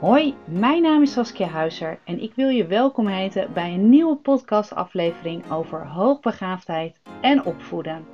Hoi, mijn naam is Saskia Huizer en ik wil je welkom heten bij een nieuwe podcastaflevering over hoogbegaafdheid en opvoeden.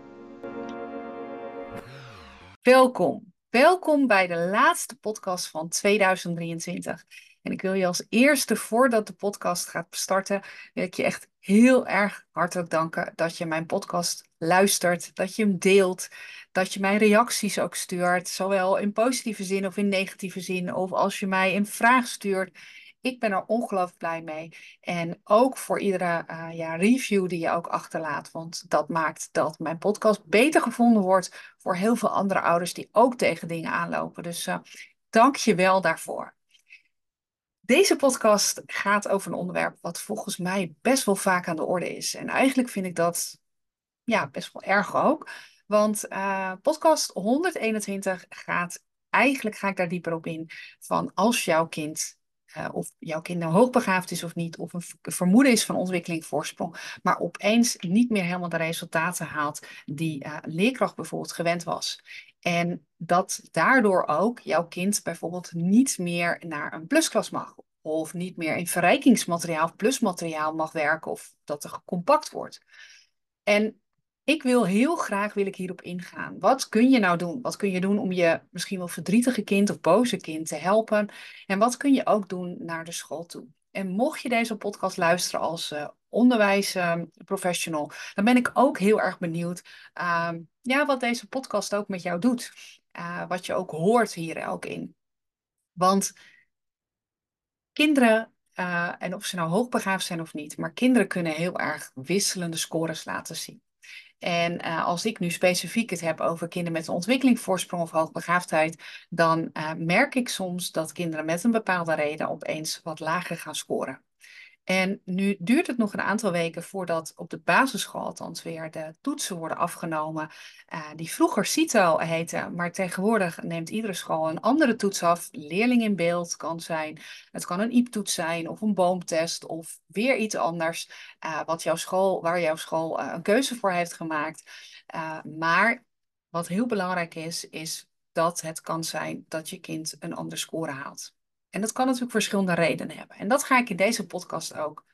Welkom, welkom bij de laatste podcast van 2023. En ik wil je als eerste, voordat de podcast gaat starten, wil ik je echt heel erg hartelijk danken dat je mijn podcast luistert, dat je hem deelt, dat je mijn reacties ook stuurt, zowel in positieve zin of in negatieve zin, of als je mij een vraag stuurt. Ik ben er ongelooflijk blij mee. En ook voor iedere uh, ja, review die je ook achterlaat. Want dat maakt dat mijn podcast beter gevonden wordt voor heel veel andere ouders die ook tegen dingen aanlopen. Dus uh, dank je wel daarvoor. Deze podcast gaat over een onderwerp wat volgens mij best wel vaak aan de orde is. En eigenlijk vind ik dat ja, best wel erg ook. Want uh, podcast 121 gaat, eigenlijk ga ik daar dieper op in, van als jouw kind, uh, of jouw kind nou hoogbegaafd is of niet, of een vermoeden is van ontwikkeling voorsprong, maar opeens niet meer helemaal de resultaten haalt die uh, leerkracht bijvoorbeeld gewend was. En dat daardoor ook jouw kind bijvoorbeeld niet meer naar een plusklas mag. Of niet meer in verrijkingsmateriaal of plusmateriaal mag werken. Of dat er compact wordt. En ik wil heel graag wil ik hierop ingaan. Wat kun je nou doen? Wat kun je doen om je misschien wel verdrietige kind of boze kind te helpen? En wat kun je ook doen naar de school toe? En mocht je deze podcast luisteren als uh, onderwijsprofessional, uh, dan ben ik ook heel erg benieuwd uh, ja, wat deze podcast ook met jou doet. Eh, wat je ook hoort hier ook in. Want kinderen, uh, en of ze nou hoogbegaafd zijn of niet, maar kinderen kunnen heel erg wisselende scores laten zien. En uh, als ik nu specifiek het heb over kinderen met een ontwikkelingsvoorsprong of hoogbegaafdheid, dan uh, merk ik soms dat kinderen met een bepaalde reden opeens wat lager gaan scoren. En nu duurt het nog een aantal weken voordat op de basisschool althans weer de toetsen worden afgenomen. Uh, die vroeger CITO heten, maar tegenwoordig neemt iedere school een andere toets af. Leerling in beeld kan zijn. Het kan een IEP-toets zijn of een boomtest of weer iets anders. Uh, wat jouw school, waar jouw school uh, een keuze voor heeft gemaakt. maar wat heel belangrijk is, is dat het kan zijn dat je kind een andere score haalt. En dat kan natuurlijk verschillende redenen hebben. En dat ga ik in deze podcast ook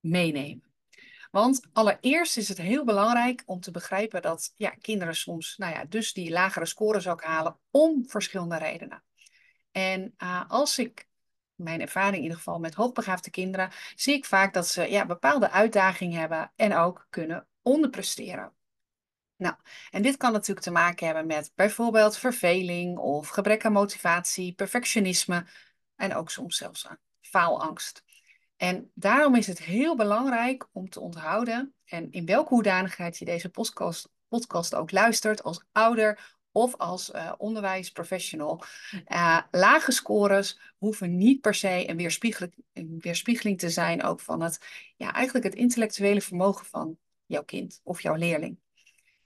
meenemen. Want allereerst is het heel belangrijk om te begrijpen dat ja, kinderen soms, nou ja, dus die lagere scores ook halen om verschillende redenen. En uh, als ik mijn ervaring in ieder geval met hoogbegaafde kinderen, zie ik vaak dat ze ja, bepaalde uitdagingen hebben en ook kunnen onderpresteren. Nou, en dit kan natuurlijk te maken hebben met bijvoorbeeld verveling of gebrek aan motivatie, perfectionisme, en ook soms zelfs aan faalangst. En daarom is het heel belangrijk om te onthouden, en in welke hoedanigheid je deze podcast, podcast ook luistert, als ouder of als uh, onderwijsprofessional. Uh, lage scores hoeven niet per se een weerspiegeling, een weerspiegeling te zijn ook van het, ja, eigenlijk het intellectuele vermogen van jouw kind of jouw leerling.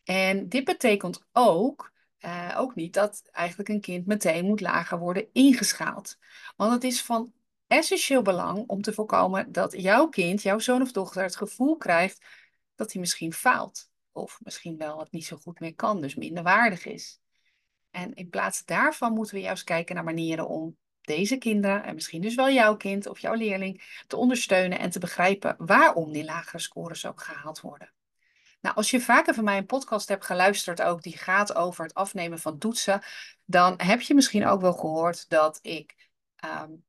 En dit betekent ook uh, ook niet dat eigenlijk een kind meteen moet lager worden ingeschaald. Want het is van essentieel belang om te voorkomen dat jouw kind, jouw zoon of dochter, het gevoel krijgt dat hij misschien faalt. Of misschien wel het niet zo goed meer kan, dus minder waardig is. En in plaats daarvan moeten we juist kijken naar manieren om deze kinderen, en misschien dus wel jouw kind of jouw leerling, te ondersteunen en te begrijpen waarom die lagere scores ook gehaald worden. Nou, als je vaker van mij een podcast hebt geluisterd, ook die gaat over het afnemen van toetsen, dan heb je misschien ook wel gehoord dat ik um,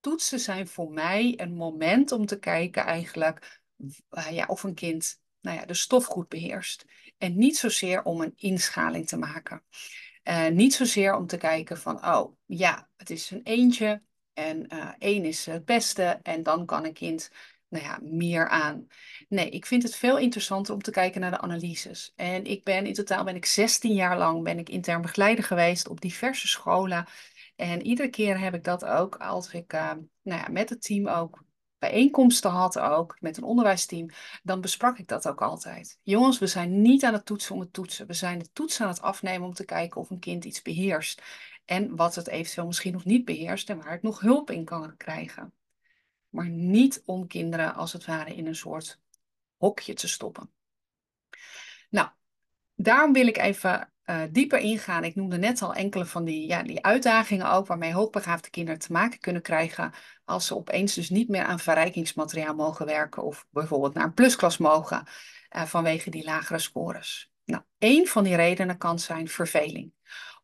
toetsen zijn voor mij een moment om te kijken eigenlijk uh, ja, of een kind nou ja, de stof goed beheerst. En niet zozeer om een inschaling te maken. Uh, niet zozeer om te kijken van, oh ja, het is een eentje en uh, één is het beste en dan kan een kind nou ja, meer aan. Nee, ik vind het veel interessanter om te kijken naar de analyses. En ik ben in totaal ben ik 16 jaar lang ben ik intern begeleider geweest op diverse scholen. En iedere keer heb ik dat ook als ik uh, nou ja, met het team ook bijeenkomsten had, ook met een onderwijsteam, dan besprak ik dat ook altijd. Jongens, we zijn niet aan het toetsen om het toetsen. We zijn de toetsen aan het afnemen om te kijken of een kind iets beheerst. En wat het eventueel misschien nog niet beheerst en waar het nog hulp in kan krijgen maar niet om kinderen als het ware in een soort hokje te stoppen. Nou, daarom wil ik even uh, dieper ingaan, ik noemde net al enkele van die, ja, die uitdagingen ook, waarmee hoogbegaafde kinderen te maken kunnen krijgen als ze opeens dus niet meer aan verrijkingsmateriaal mogen werken of bijvoorbeeld naar een plusklas mogen uh, vanwege die lagere scores. Nou, één van die redenen kan zijn verveling.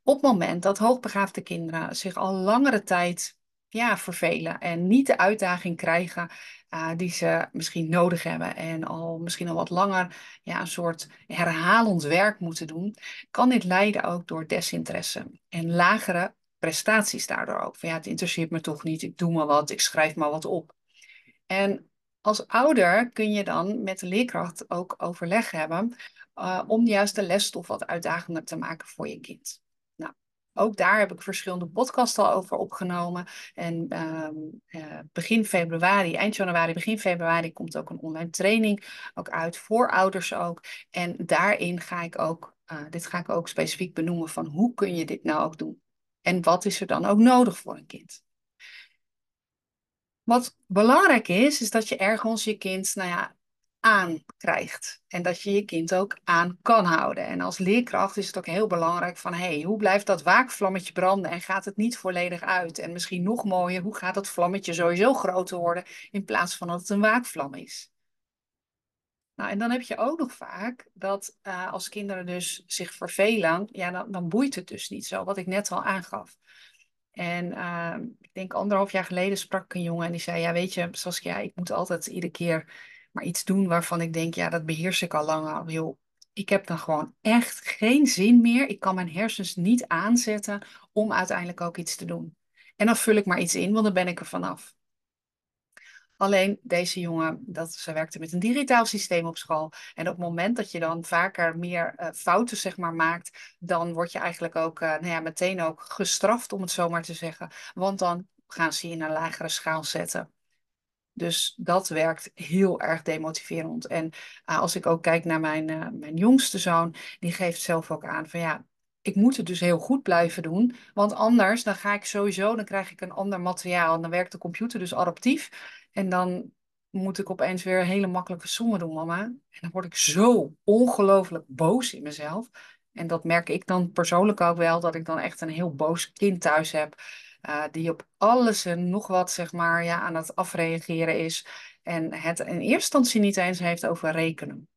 Op het moment dat hoogbegaafde kinderen zich al langere tijd ja, vervelen en niet de uitdaging krijgen uh, die ze misschien nodig hebben en al misschien al wat langer ja, een soort herhalend werk moeten doen, kan dit leiden ook door desinteresse en lagere prestaties daardoor ook. Van ja, het interesseert me toch niet, ik doe maar wat, ik schrijf maar wat op. En als ouder kun je dan met de leerkracht ook overleg hebben uh, om juist de lesstof wat uitdagender te maken voor je kind. Ook daar heb ik verschillende podcasts al over opgenomen. En uh, begin februari, eind januari, begin februari komt ook een online training ook uit voor ouders ook. En daarin ga ik ook, uh, dit ga ik ook specifiek benoemen van hoe kun je dit nou ook doen? En wat is er dan ook nodig voor een kind? Wat belangrijk is, is dat je ergens je kind, nou ja, aankrijgt. En dat je je kind ook aan kan houden. En als leerkracht is het ook heel belangrijk van... hey, hoe blijft dat waakvlammetje branden en gaat het niet volledig uit? En misschien nog mooier, hoe gaat dat vlammetje sowieso groter worden... in plaats van dat het een waakvlam is? Nou, en dan heb je ook nog vaak dat uh, als kinderen dus zich vervelen... ja, dan, dan boeit het dus niet zo, wat ik net al aangaf. En uh, ik denk anderhalf jaar geleden sprak ik een jongen en die zei... ja, weet je, Saskia, ik moet altijd iedere keer maar iets doen waarvan ik denk, ja, dat beheers ik al lang al. ik heb dan gewoon echt geen zin meer. Ik kan mijn hersens niet aanzetten om uiteindelijk ook iets te doen. En dan vul ik maar iets in, want dan ben ik er vanaf. Alleen deze jongen, dat, ze werkte met een digitaal systeem op school. En op het moment dat je dan vaker meer uh, fouten zeg maar, maakt, dan word je eigenlijk ook uh, nou ja, meteen ook gestraft, om het zo maar te zeggen. Want dan gaan ze je in een lagere schaal zetten. Dus dat werkt heel erg demotiverend. En uh, als ik ook kijk naar mijn, uh, mijn jongste zoon, die geeft zelf ook aan van ja, ik moet het dus heel goed blijven doen. Want anders dan ga ik sowieso, dan krijg ik een ander materiaal. En dan werkt de computer dus adaptief. En dan moet ik opeens weer hele makkelijke sommen doen, mama. En dan word ik zo ongelooflijk boos in mezelf. En dat merk ik dan persoonlijk ook wel, dat ik dan echt een heel boos kind thuis heb. Uh, die op alles en nog wat zeg maar, ja, aan het afreageren is. En het in eerste instantie niet eens heeft over rekenen.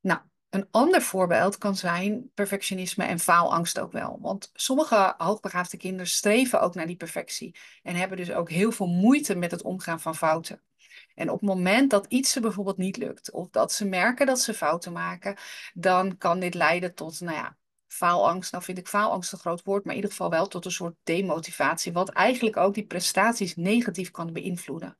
Nou, een ander voorbeeld kan zijn perfectionisme en faalangst ook wel. Want sommige hoogbegaafde kinderen streven ook naar die perfectie. En hebben dus ook heel veel moeite met het omgaan van fouten. En op het moment dat iets ze bijvoorbeeld niet lukt, of dat ze merken dat ze fouten maken, dan kan dit leiden tot, nou ja, faalangst, nou vind ik faalangst een groot woord, maar in ieder geval wel tot een soort demotivatie, wat eigenlijk ook die prestaties negatief kan beïnvloeden.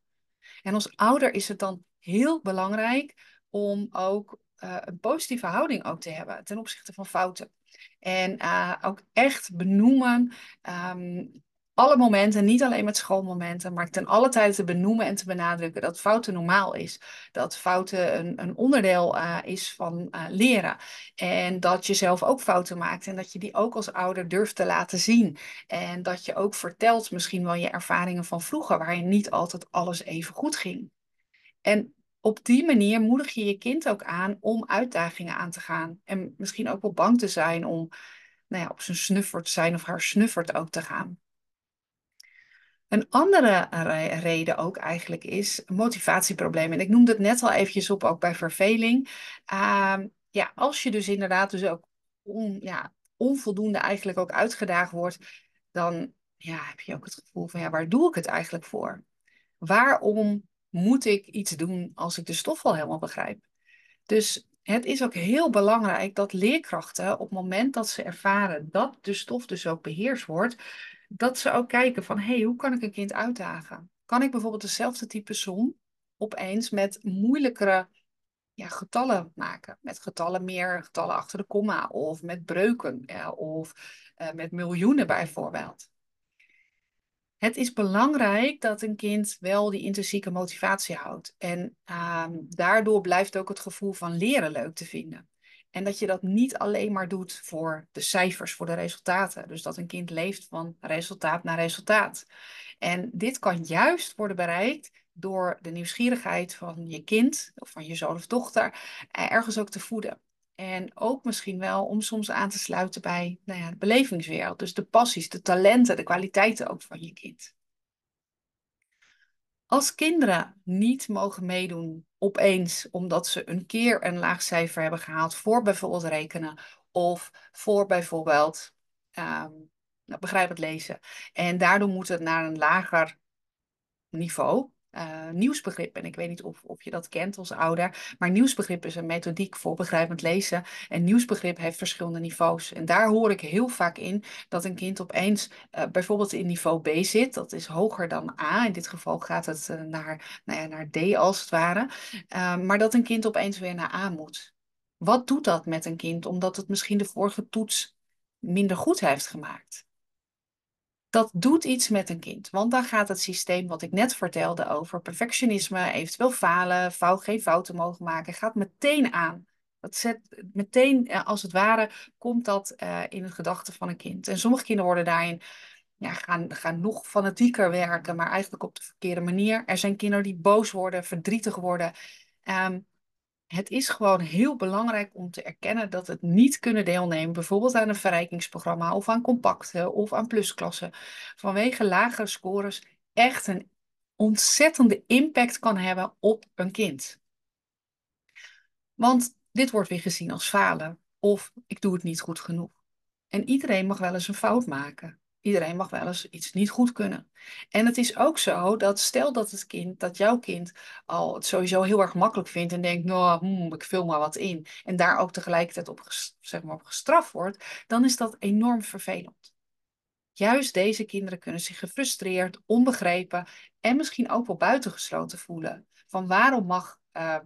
En als ouder is het dan heel belangrijk om ook uh, een positieve houding ook te hebben ten opzichte van fouten. En uh, ook echt benoemen um, alle momenten, niet alleen met schoolmomenten, maar ten alle tijde te benoemen en te benadrukken dat fouten normaal is. Dat fouten een, een onderdeel uh, is van uh, leren. En dat je zelf ook fouten maakt en dat je die ook als ouder durft te laten zien. En dat je ook vertelt misschien wel je ervaringen van vroeger, waarin niet altijd alles even goed ging. En op die manier moedig je je kind ook aan om uitdagingen aan te gaan. En misschien ook wel bang te zijn om nou ja, op zijn snuffert zijn of haar snuffert ook te gaan. Een andere reden ook eigenlijk is motivatieproblemen. En ik noemde het net al eventjes op, ook bij verveling. Uh, ja, als je dus inderdaad dus ook ja, onvoldoende eigenlijk ook uitgedaagd wordt, dan ja, heb je ook het gevoel van ja, waar doe ik het eigenlijk voor? Waarom moet ik iets doen als ik de stof al helemaal begrijp? Dus het is ook heel belangrijk dat leerkrachten op het moment dat ze ervaren dat de stof dus ook beheerst wordt, dat ze ook kijken van, hé, hey, hoe kan ik een kind uitdagen? Kan ik bijvoorbeeld dezelfde type som opeens met moeilijkere ja, getallen maken? Met getallen meer, getallen achter de komma of met breuken ja, of uh, met miljoenen bijvoorbeeld. Het is belangrijk dat een kind wel die intrinsieke motivatie houdt. En uh, daardoor blijft ook het gevoel van leren leuk te vinden. En dat je dat niet alleen maar doet voor de cijfers, voor de resultaten. Dus dat een kind leeft van resultaat naar resultaat. En dit kan juist worden bereikt door de nieuwsgierigheid van je kind of van je zoon of dochter ergens ook te voeden. En ook misschien wel om soms aan te sluiten bij nou ja, de belevingswereld. Dus de passies, de talenten, de kwaliteiten ook van je kind. Als kinderen niet mogen meedoen opeens omdat ze een keer een laag cijfer hebben gehaald voor bijvoorbeeld rekenen of voor bijvoorbeeld um, nou, begrijp het lezen. En daardoor moet het naar een lager niveau, uh, nieuwsbegrip. En ik weet niet of, of je dat kent als ouder. Maar nieuwsbegrip is een methodiek voor begrijpend lezen. En nieuwsbegrip heeft verschillende niveaus. En daar hoor ik heel vaak in dat een kind opeens uh, bijvoorbeeld in niveau B zit. Dat is hoger dan A. In dit geval gaat het uh, naar, nou ja, naar D als het ware. maar dat een kind opeens weer naar A moet. Wat doet dat met een kind? Omdat het misschien de vorige toets minder goed heeft gemaakt dat doet iets met een kind. Want dan gaat het systeem wat ik net vertelde over perfectionisme, eventueel falen, fout, geen fouten mogen maken, gaat meteen aan. Dat zet meteen, eh, als het ware, komt dat uh, in het gedachte van een kind. En sommige kinderen worden daarin, ja, gaan, gaan nog fanatieker werken, maar eigenlijk op de verkeerde manier. Er zijn kinderen die boos worden, verdrietig worden. Um, het is gewoon heel belangrijk om te erkennen dat het niet kunnen deelnemen, bijvoorbeeld aan een verrijkingsprogramma of aan compacten of aan plusklassen, vanwege lagere scores echt een ontzettende impact kan hebben op een kind. Want dit wordt weer gezien als falen of ik doe het niet goed genoeg. En iedereen mag wel eens een fout maken. Iedereen mag wel eens iets niet goed kunnen. En het is ook zo dat stel dat het kind, dat jouw kind al het sowieso heel erg makkelijk vindt en denkt, nou, hmm, ik vul maar wat in. En daar ook tegelijkertijd op, zeg maar, gestraft wordt, dan is dat enorm vervelend. Juist deze kinderen kunnen zich gefrustreerd, onbegrepen en misschien ook wel buitengesloten voelen. Van waarom mag uh,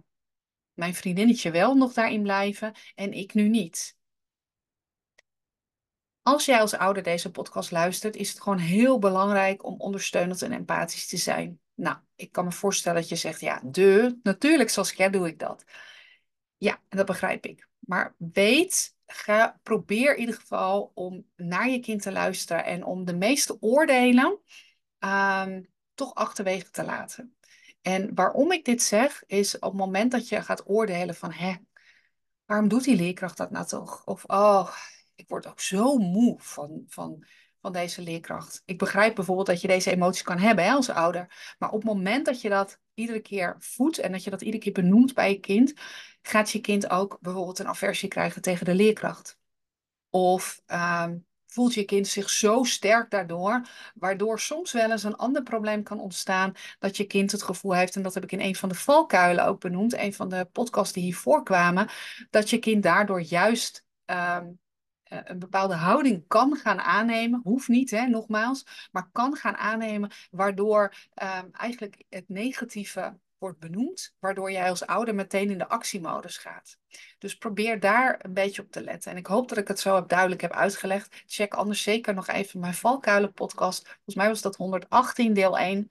mijn vriendinnetje wel nog daarin blijven en ik nu niet? Als jij als ouder deze podcast luistert, is het gewoon heel belangrijk om ondersteunend en empathisch te zijn. Nou, ik kan me voorstellen dat je zegt, ja, de, natuurlijk Saskia doe ik dat. Ja, dat begrijp ik. Maar weet, ga, probeer in ieder geval om naar je kind te luisteren en om de meeste oordelen um, toch achterwege te laten. En waarom ik dit zeg, is op het moment dat je gaat oordelen van, hè, waarom doet die leerkracht dat nou toch? Of, oh, ik word ook zo moe van, van, van deze leerkracht. Ik begrijp bijvoorbeeld dat je deze emoties kan hebben als ouder. Maar op het moment dat je dat iedere keer voedt en dat je dat iedere keer benoemt bij je kind, gaat je kind ook bijvoorbeeld een aversie krijgen tegen de leerkracht. Of um, voelt je kind zich zo sterk daardoor, waardoor soms wel eens een ander probleem kan ontstaan, dat je kind het gevoel heeft, en dat heb ik in een van de valkuilen ook benoemd, een van de podcasts die hiervoor kwamen, dat je kind daardoor juist um, eh, een bepaalde houding kan gaan aannemen, hoeft niet, hè, nogmaals, maar kan gaan aannemen, waardoor um, eigenlijk het negatieve wordt benoemd, waardoor jij als ouder meteen in de actiemodus gaat. Dus probeer daar een beetje op te letten. En ik hoop dat ik het zo duidelijk heb uitgelegd. Check anders zeker nog even mijn Valkuilen podcast. Volgens mij was dat 118 deel 1.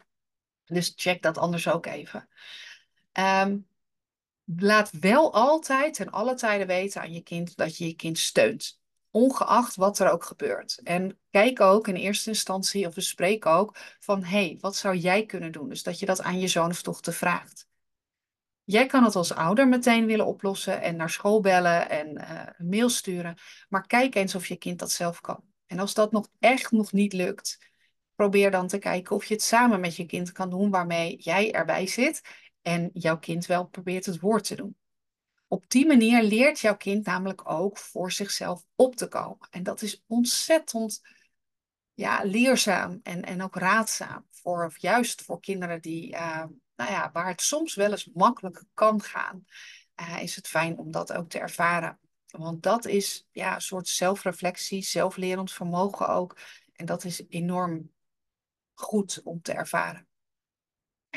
Dus check dat anders ook even. Um, laat wel altijd en alle tijden weten aan je kind dat je je kind steunt ongeacht wat er ook gebeurt. En kijk ook in eerste instantie of bespreek ook van hé, hey, wat zou jij kunnen doen? Dus dat je dat aan je zoon of dochter vraagt. Jij kan het als ouder meteen willen oplossen en naar school bellen en uh, een mail sturen. Maar kijk eens of je kind dat zelf kan. En als dat nog echt nog niet lukt, probeer dan te kijken of je het samen met je kind kan doen waarmee jij erbij zit en jouw kind wel probeert het woord te doen. Op die manier leert jouw kind namelijk ook voor zichzelf op te komen. En dat is ontzettend ja, leerzaam en, en ook raadzaam. Voor, juist voor kinderen die, uh, nou ja, waar het soms wel eens makkelijk kan gaan, uh, is het fijn om dat ook te ervaren. Want dat is ja, een soort zelfreflectie, zelflerend vermogen ook. En dat is enorm goed om te ervaren.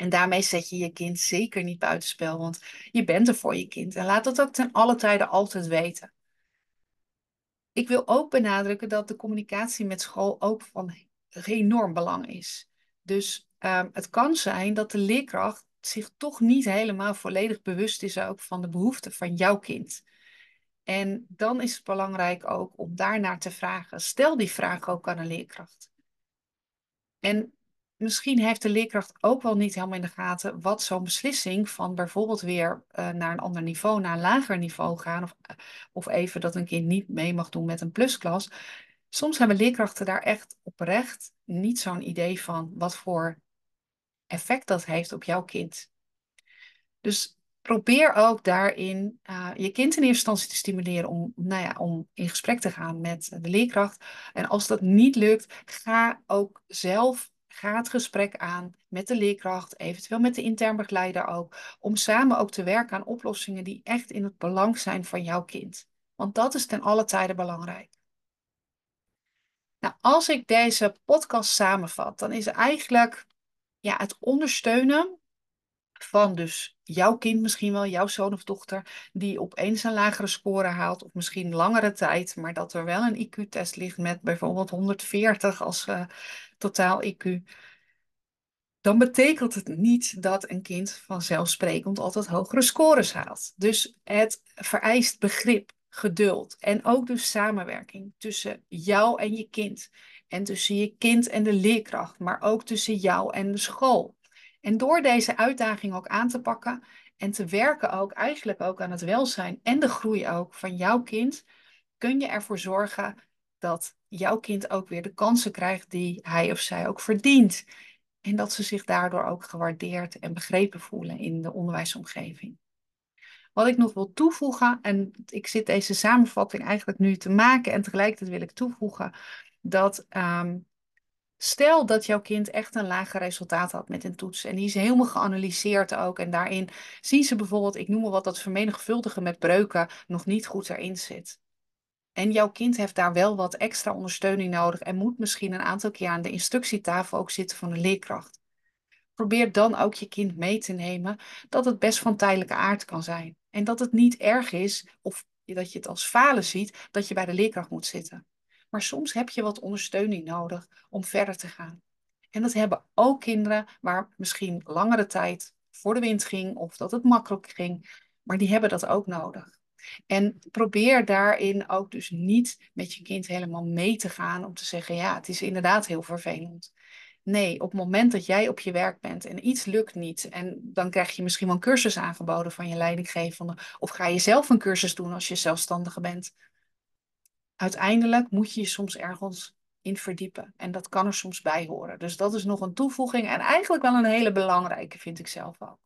En daarmee zet je je kind zeker niet buitenspel, want je bent er voor je kind. En laat dat ook ten alle tijden altijd weten. Ik wil ook benadrukken dat de communicatie met school ook van enorm belang is. Dus um, het kan zijn dat de leerkracht zich toch niet helemaal volledig bewust is ook van de behoeften van jouw kind. En dan is het belangrijk ook om daarnaar te vragen. Stel die vraag ook aan een leerkracht. En misschien heeft de leerkracht ook wel niet helemaal in de gaten wat zo'n beslissing van bijvoorbeeld weer uh, naar een ander niveau, naar een lager niveau gaan, of, of even dat een kind niet mee mag doen met een plusklas. Soms hebben leerkrachten daar echt oprecht niet zo'n idee van wat voor effect dat heeft op jouw kind. Dus probeer ook daarin uh, je kind in eerste instantie te stimuleren om, nou ja, om in gesprek te gaan met de leerkracht. En als dat niet lukt, ga ook zelf ga het gesprek aan met de leerkracht, eventueel met de intern begeleider ook, om samen ook te werken aan oplossingen die echt in het belang zijn van jouw kind. Want dat is ten alle tijde belangrijk. Nou, als ik deze podcast samenvat, dan is eigenlijk ja, het ondersteunen van dus jouw kind misschien wel, jouw zoon of dochter, die opeens een lagere score haalt, of misschien langere tijd, maar dat er wel een IQ-test ligt met bijvoorbeeld 140 als uh, totaal IQ, dan betekent het niet dat een kind vanzelfsprekend altijd hogere scores haalt. Dus het vereist begrip, geduld en ook dus samenwerking tussen jou en je kind. En tussen je kind en de leerkracht, maar ook tussen jou en de school. En door deze uitdaging ook aan te pakken en te werken ook eigenlijk ook aan het welzijn en de groei ook van jouw kind, kun je ervoor zorgen dat jouw kind ook weer de kansen krijgt die hij of zij ook verdient. En dat ze zich daardoor ook gewaardeerd en begrepen voelen in de onderwijsomgeving. Wat ik nog wil toevoegen, en ik zit deze samenvatting eigenlijk nu te maken en tegelijkertijd wil ik toevoegen dat ehm, Stel dat jouw kind echt een lager resultaat had met een toets en die is helemaal geanalyseerd ook en daarin zien ze bijvoorbeeld, ik noem maar wat, dat vermenigvuldigen met breuken nog niet goed erin zit. En jouw kind heeft daar wel wat extra ondersteuning nodig en moet misschien een aantal keer aan de instructietafel ook zitten van een leerkracht. Probeer dan ook je kind mee te nemen dat het best van tijdelijke aard kan zijn. En dat het niet erg is of dat je het als falen ziet dat je bij de leerkracht moet zitten. Maar soms heb je wat ondersteuning nodig om verder te gaan. En dat hebben ook kinderen waar misschien langere tijd voor de wind ging of dat het makkelijk ging. Maar die hebben dat ook nodig. En probeer daarin ook dus niet met je kind helemaal mee te gaan om te zeggen, ja, het is inderdaad heel vervelend. Nee, op het moment dat jij op je werk bent en iets lukt niet, en dan krijg je misschien wel een cursus aangeboden van je leidinggevende, of ga je zelf een cursus doen als je zelfstandige bent, uiteindelijk moet je je soms ergens in verdiepen. En dat kan er soms bij horen. Dus dat is nog een toevoeging en eigenlijk wel een hele belangrijke, vind ik zelf ook.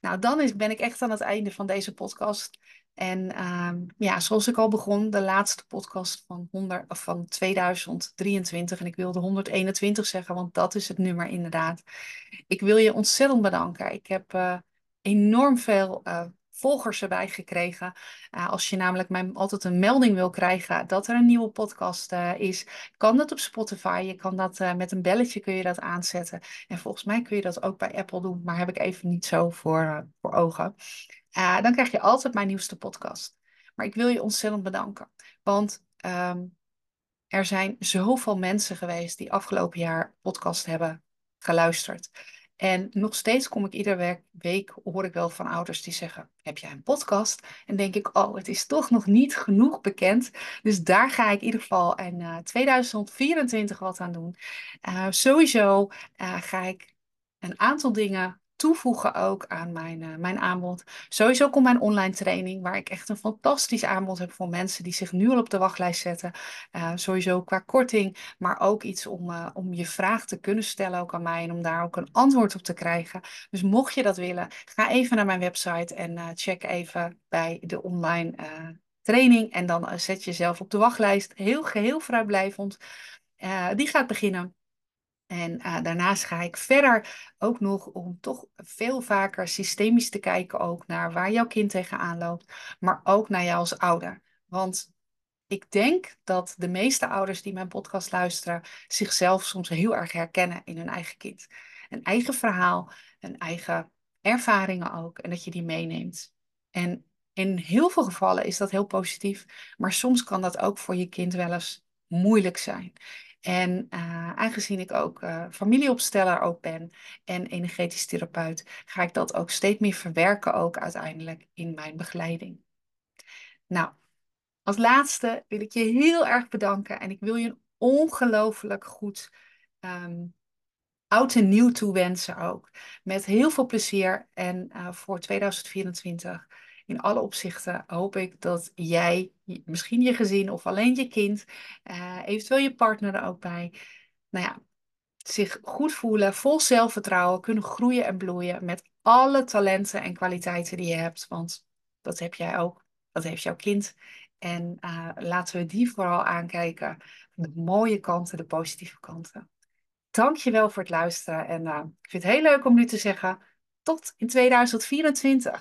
Nou, dan is, ben ik echt aan het einde van deze podcast. En uh, ja, zoals ik al begon, de laatste podcast van, 100, of van 2023. En ik wilde 121 zeggen, want dat is het nummer inderdaad. Ik wil je ontzettend bedanken. Ik heb uh, enorm veel uh, volgers erbij gekregen. Uh, als je namelijk altijd een melding wil krijgen dat er een nieuwe podcast uh, is, kan dat op Spotify. Je kan dat uh, met een belletje kun je dat aanzetten. En volgens mij kun je dat ook bij Apple doen, maar heb ik even niet zo voor, voor ogen. dan krijg je altijd mijn nieuwste podcast. Maar ik wil je ontzettend bedanken. Want um, er zijn zoveel mensen geweest die afgelopen jaar podcast hebben geluisterd. En nog steeds kom ik iedere week, hoor ik wel van ouders die zeggen, heb jij een podcast? En denk ik, oh, het is toch nog niet genoeg bekend. Dus daar ga ik in ieder geval in uh, 2024 wat aan doen. Uh, sowieso uh, ga ik een aantal dingen toevoegen ook aan mijn, uh, mijn aanbod. Sowieso komt mijn online training, waar ik echt een fantastisch aanbod heb voor mensen die zich nu al op de wachtlijst zetten. Uh, sowieso qua korting, maar ook iets om, uh, om je vraag te kunnen stellen ook aan mij en om daar ook een antwoord op te krijgen. Dus mocht je dat willen, ga even naar mijn website en check even bij de online training. En dan zet je jezelf op de wachtlijst. Heel geheel vrijblijvend. die gaat beginnen en uh, daarnaast ga ik verder ook nog om toch veel vaker systemisch te kijken ook naar waar jouw kind tegenaan loopt, maar ook naar jou als ouder. Want ik denk dat de meeste ouders die mijn podcast luisteren zichzelf soms heel erg herkennen in hun eigen kind. Een eigen verhaal, een eigen ervaringen ook en dat je die meeneemt. En in heel veel gevallen is dat heel positief, maar soms kan dat ook voor je kind wel eens moeilijk zijn. En uh, aangezien ik ook uh, familieopsteller ook ben en energetisch therapeut, ga ik dat ook steeds meer verwerken ook uiteindelijk in mijn begeleiding. Nou, als laatste wil ik je heel erg bedanken en ik wil je een ongelooflijk goed ehm, oud en nieuw toewensen ook. Met heel veel plezier en uh, voor 2024 in alle opzichten hoop ik dat jij, misschien je gezin of alleen je kind, uh, eventueel je partner er ook bij, nou ja, zich goed voelen, vol zelfvertrouwen, kunnen groeien en bloeien met alle talenten en kwaliteiten die je hebt. Want dat heb jij ook, dat heeft jouw kind. En uh, laten we die vooral aankijken. De mooie kanten, de positieve kanten. Dank je wel voor het luisteren. En uh, ik vind het heel leuk om nu te zeggen, tot in 2024.